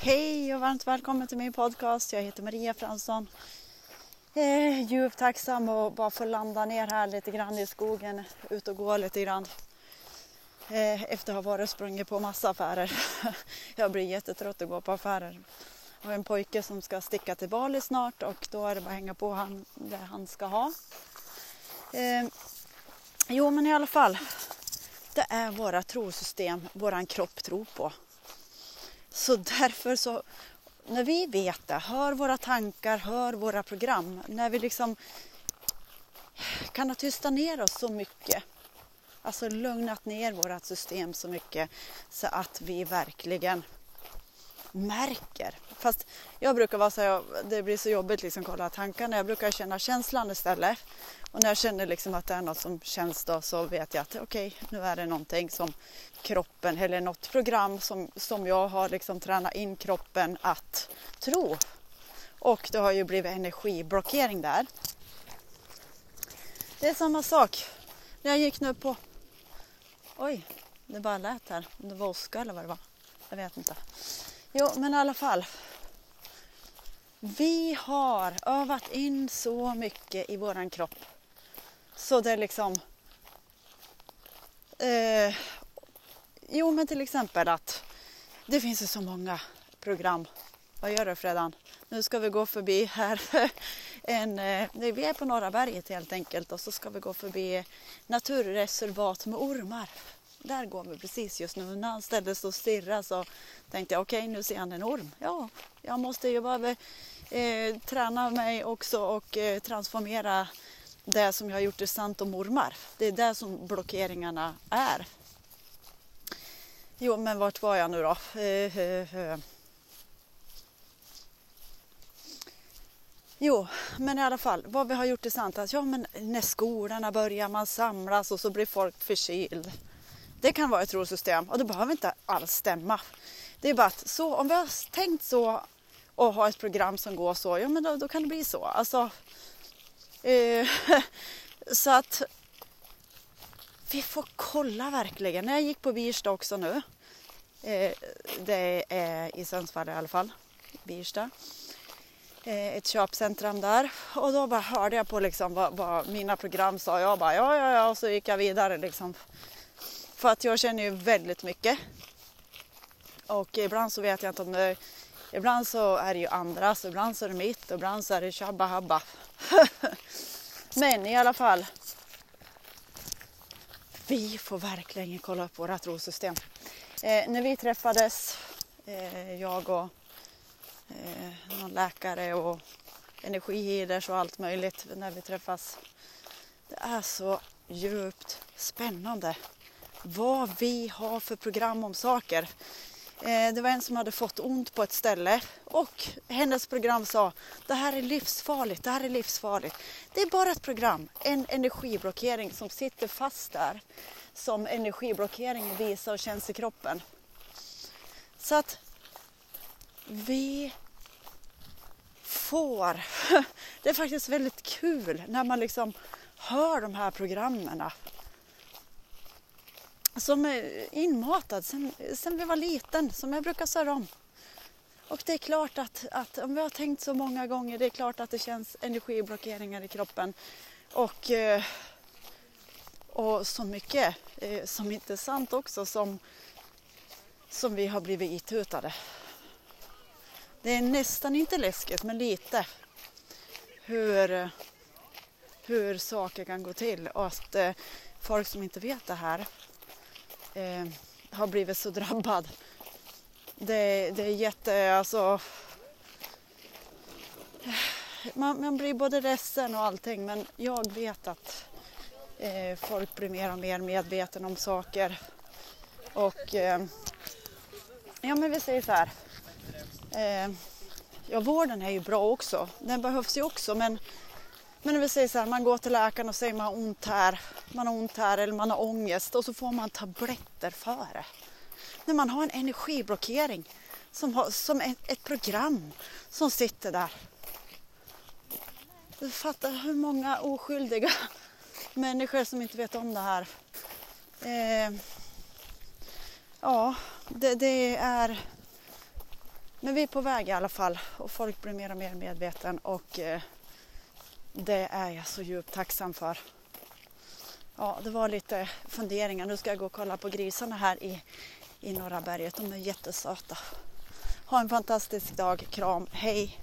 Hej och varmt välkommen till min podcast. Jag heter Maria Fransson. Eh, djupt tacksam att bara få landa ner här lite grann i skogen, ut och gå lite grann. Eh, efter att ha varit och sprungit på massa affärer. jag blir jättetrött att gå på affärer. Jag har en pojke som ska sticka till Bali snart och då är det bara att hänga på han, det han ska ha. Eh, jo men i alla fall, det är våra trosystem våran kropp tror på. Så därför så, när vi vet det, hör våra tankar, hör våra program, när vi liksom kan ha tystat ner oss så mycket, alltså lugnat ner vårat system så mycket så att vi verkligen märker. Fast jag brukar vara så det blir så jobbigt liksom kolla tankarna. Jag brukar känna känslan istället. Och när jag känner liksom att det är något som känns då så vet jag att okej, okay, nu är det någonting som kroppen eller något program som, som jag har liksom tränat in kroppen att tro. Och det har ju blivit energiblockering där. Det är samma sak. När jag gick nu på... Oj, det bara lät här. Om det var åska eller vad det var. Jag vet inte. Jo, men i alla fall. Vi har övat in så mycket i våran kropp. Så det är liksom... Eh, jo, men till exempel att det finns ju så många program. Vad gör du Fredan? Nu ska vi gå förbi här. En, eh, vi är på Norra berget helt enkelt och så ska vi gå förbi naturreservat med ormar där går vi precis just nu. När han ställde sig och stirrade så tänkte jag okej okay, nu ser han en orm. Ja, jag måste ju bara eh, träna mig också och eh, transformera det som jag har gjort till sant om ormar. Det är det som blockeringarna är. Jo, men vart var jag nu då? Eh, eh, eh. Jo, men i alla fall, vad vi har gjort i sant att ja, men när skolorna börjar man samlas och så blir folk förkyld. Det kan vara ett trosystem och det behöver inte alls stämma. Det är bara att så, om vi har tänkt så och har ett program som går så, ja men då, då kan det bli så. Alltså, eh, så att vi får kolla verkligen. När jag gick på Birsta också nu, eh, det är i Sundsvall i alla fall, Birsta, eh, ett köpcentrum där och då bara hörde jag på liksom vad, vad mina program sa. Jag bara ja, ja, ja och så gick jag vidare liksom för att jag känner ju väldigt mycket. Och ibland så vet jag inte om det Ibland så är det ju andras, ibland så är det mitt och ibland så är det tjabba habba. Men i alla fall. Vi får verkligen kolla upp våra trosystem. Eh, när vi träffades, eh, jag och eh, någon läkare och energihealers och allt möjligt när vi träffas. Det är så djupt spännande vad vi har för program om saker. Eh, det var en som hade fått ont på ett ställe och hennes program sa det här är livsfarligt, det här är livsfarligt. Det är bara ett program, en energiblockering som sitter fast där som energiblockeringen visar och känns i kroppen. Så att vi får, det är faktiskt väldigt kul när man liksom hör de här programmen som är inmatad sen, sen vi var liten, som jag brukar säga om. Och det är klart att, att om vi har tänkt så många gånger, det är klart att det känns energiblockeringar i kroppen. Och, eh, och så mycket eh, som inte är sant också som, som vi har blivit itutade. Det är nästan inte läskigt, men lite. Hur, hur saker kan gå till och att eh, folk som inte vet det här eh, har blivit så drabbad. Det, det är jätte, alltså... Man, man, blir både ledsen och allting men jag vet att eh, folk blir mer och mer medvetna om saker. Och eh, ja men vi säger så här. Eh, ja vården är ju bra också. Den behövs ju också men men när vi säger så här, man går till läkaren och säger man har ont här, man har ont här eller man har ångest och så får man tabletter för det. När man har en energiblockering som, har, som ett, ett program som sitter där. Du fattar hur många oskyldiga människor som inte vet om det här. Eh, ja, det, det är... Men vi är på väg i alla fall och folk blir mer och mer medveten och eh, det är jag så djupt tacksam för. Ja, det var lite funderingar. Nu ska jag gå och kolla på grisarna här i, i norra berget. De är jättesöta. Ha en fantastisk dag. Kram. Hej!